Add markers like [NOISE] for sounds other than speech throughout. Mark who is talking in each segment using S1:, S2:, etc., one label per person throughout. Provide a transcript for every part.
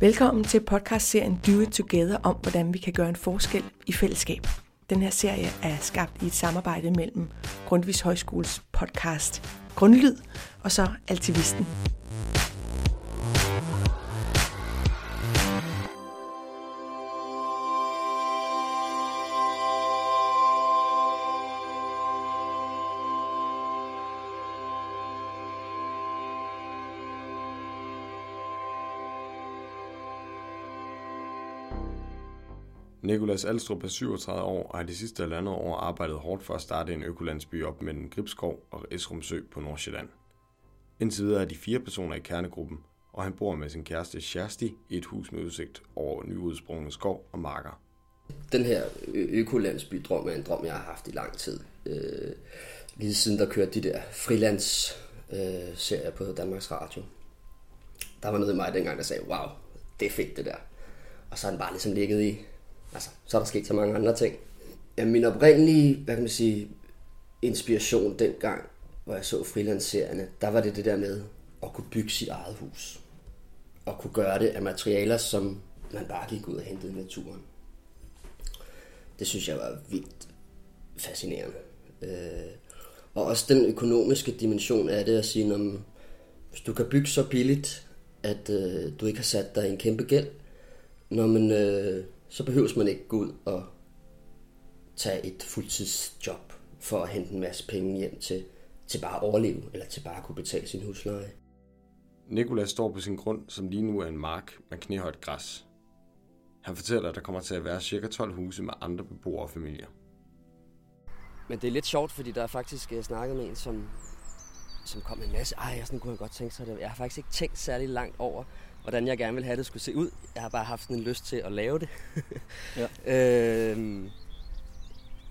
S1: Velkommen til podcastserien Do It Together om, hvordan vi kan gøre en forskel i fællesskab. Den her serie er skabt i et samarbejde mellem Grundvis Højskoles podcast Grundlyd og så Altivisten.
S2: Nikolas Alstrup er 37 år og har de sidste halvandet år arbejdet hårdt for at starte en økolandsby op mellem Gribskov og Esrumsø på Nordsjælland. Indtil videre er de fire personer i kernegruppen, og han bor med sin kæreste Shersti i et hus med udsigt over nyudsprungne skov og marker.
S3: Den her økolandsby-drøm er en drøm, jeg har haft i lang tid. Øh, lige siden der kørte de der frilands-serier øh, på Danmarks Radio. Der var noget i mig dengang, der sagde, wow, det er fedt det der. Og så har den bare ligesom ligget i, altså, så er der sket så mange andre ting. Ja, min oprindelige, hvad kan man sige, inspiration dengang, hvor jeg så frilandsserierne, der var det det der med at kunne bygge sit eget hus. Og kunne gøre det af materialer, som man bare gik ud og hentede i naturen. Det synes jeg var vildt fascinerende. Øh, og også den økonomiske dimension af det at sige, om hvis du kan bygge så billigt, at øh, du ikke har sat dig i en kæmpe gæld, når man, øh, så behøves man ikke gå ud og tage et fuldtidsjob for at hente en masse penge hjem til, til bare at overleve, eller til bare at kunne betale sin husleje.
S2: Nikolas står på sin grund, som lige nu er en mark med knæhøjt græs. Han fortæller, at der kommer til at være cirka 12 huse med andre beboere og familier.
S3: Men det er lidt sjovt, fordi der er faktisk jeg snakket med en, som, som kom med en masse, ej, sådan kunne jeg godt tænke sig det. Jeg har faktisk ikke tænkt særlig langt over, hvordan jeg gerne vil have det skulle se ud. Jeg har bare haft sådan en lyst til at lave det. ja. [LAUGHS] øhm,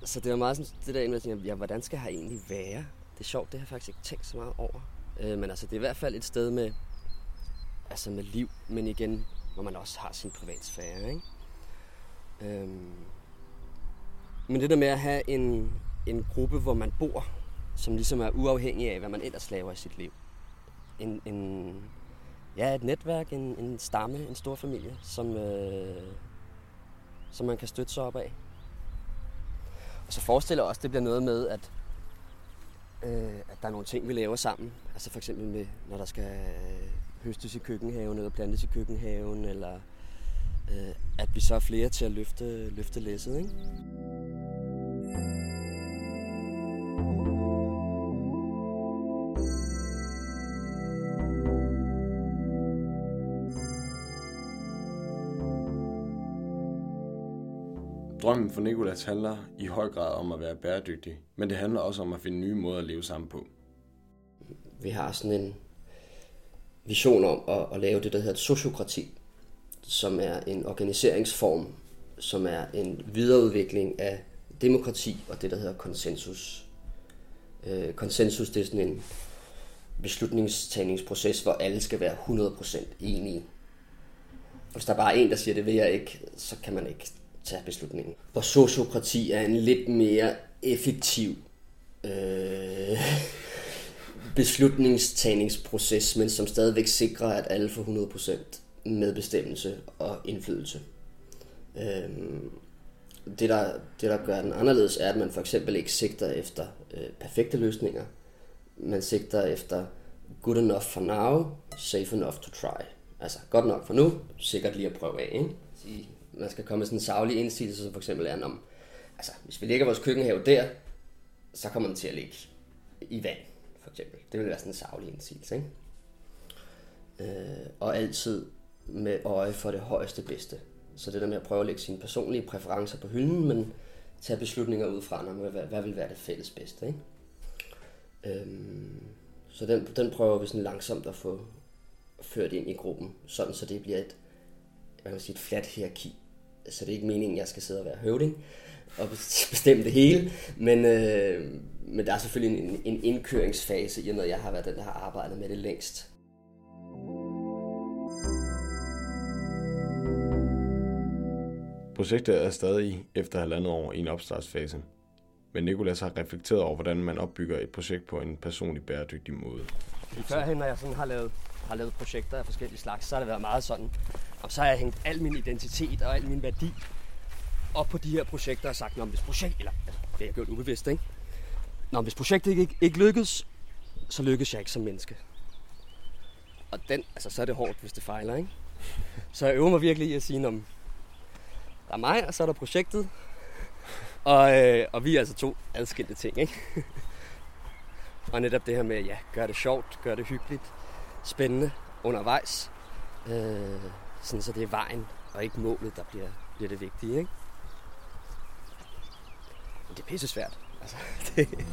S3: så det var meget sådan det der, med, ja, hvordan skal jeg egentlig være? Det er sjovt, det har jeg faktisk ikke tænkt så meget over. Øh, men altså, det er i hvert fald et sted med, altså med liv, men igen, hvor man også har sin privatsfære, ikke? Øhm, men det der med at have en, en gruppe, hvor man bor, som ligesom er uafhængig af, hvad man ellers laver i sit liv. En, en, ja, et netværk, en, en stamme, en stor familie, som, øh, som man kan støtte sig op af. Og så forestiller jeg også, at det bliver noget med, at, øh, at der er nogle ting, vi laver sammen. Altså for eksempel med, når der skal øh, høstes i køkkenhaven, eller plantes i køkkenhaven, eller øh, at vi så er flere til at løfte, løfte læsset. Ikke?
S2: Drømmen for Nikolas handler i høj grad om at være bæredygtig, men det handler også om at finde nye måder at leve sammen på.
S3: Vi har sådan en vision om at, at lave det, der hedder et sociokrati, som er en organiseringsform, som er en videreudvikling af demokrati og det, der hedder konsensus. Øh, konsensus det er sådan en beslutningstagningsproces, hvor alle skal være 100% enige. Hvis der er bare en, der siger, det vil jeg ikke, så kan man ikke tage beslutningen. Hvor sociokrati er en lidt mere effektiv øh, beslutningstagningsproces, men som stadigvæk sikrer, at alle får 100% medbestemmelse og indflydelse. Øh, det, der, det, der gør den anderledes, er, at man for eksempel ikke sigter efter øh, perfekte løsninger. Man sigter efter good enough for now, safe enough to try. Altså godt nok for nu, sikkert lige at prøve af. Ikke? Man skal komme med sådan en savlig indsigelse, som for eksempel er, om, altså, hvis vi lægger vores køkkenhave der, så kommer den til at ligge i vand, for eksempel. Det vil være sådan en savlig indsigelse, ikke? Øh, og altid med øje for det højeste bedste. Så det der med at prøve at lægge sine personlige præferencer på hylden, men tage beslutninger ud fra, hvad, hvad vil være det fælles bedste, ikke? Øhm, så den, den prøver vi sådan langsomt at få ført ind i gruppen, sådan så det bliver et, hvad kan man sige, et fladt hierarki så det er ikke meningen, at jeg skal sidde og være høvding og [LAUGHS] bestemme det hele. Men, øh, men der er selvfølgelig en, en indkøringsfase, i og med at jeg har været den, der har arbejdet med det længst.
S2: Projektet er stadig efter halvandet år i en opstartsfase. Men Nikolas har reflekteret over, hvordan man opbygger et projekt på en personlig bæredygtig måde.
S3: Førhen, når jeg sådan har lavet, har lavet projekter af forskellige slags, så har det været meget sådan, og så har jeg hængt al min identitet og al min værdi op på de her projekter og sagt, hvis projekt, eller altså, det har jeg gjort ubevidst, ikke? Nå, hvis projektet ikke, ikke lykkes, så lykkes jeg ikke som menneske. Og den, altså, så er det hårdt, hvis det fejler, ikke? Så jeg øver mig virkelig i at sige, om der er mig, og så er der projektet. Og, øh, og vi er altså to adskilte ting, ikke? [LAUGHS] og netop det her med, ja, gør det sjovt, gør det hyggeligt, spændende undervejs. Øh, sådan så det er vejen og ikke målet, der bliver, bliver det vigtige, ikke? Men det er pisse svært. Altså, [LAUGHS] det,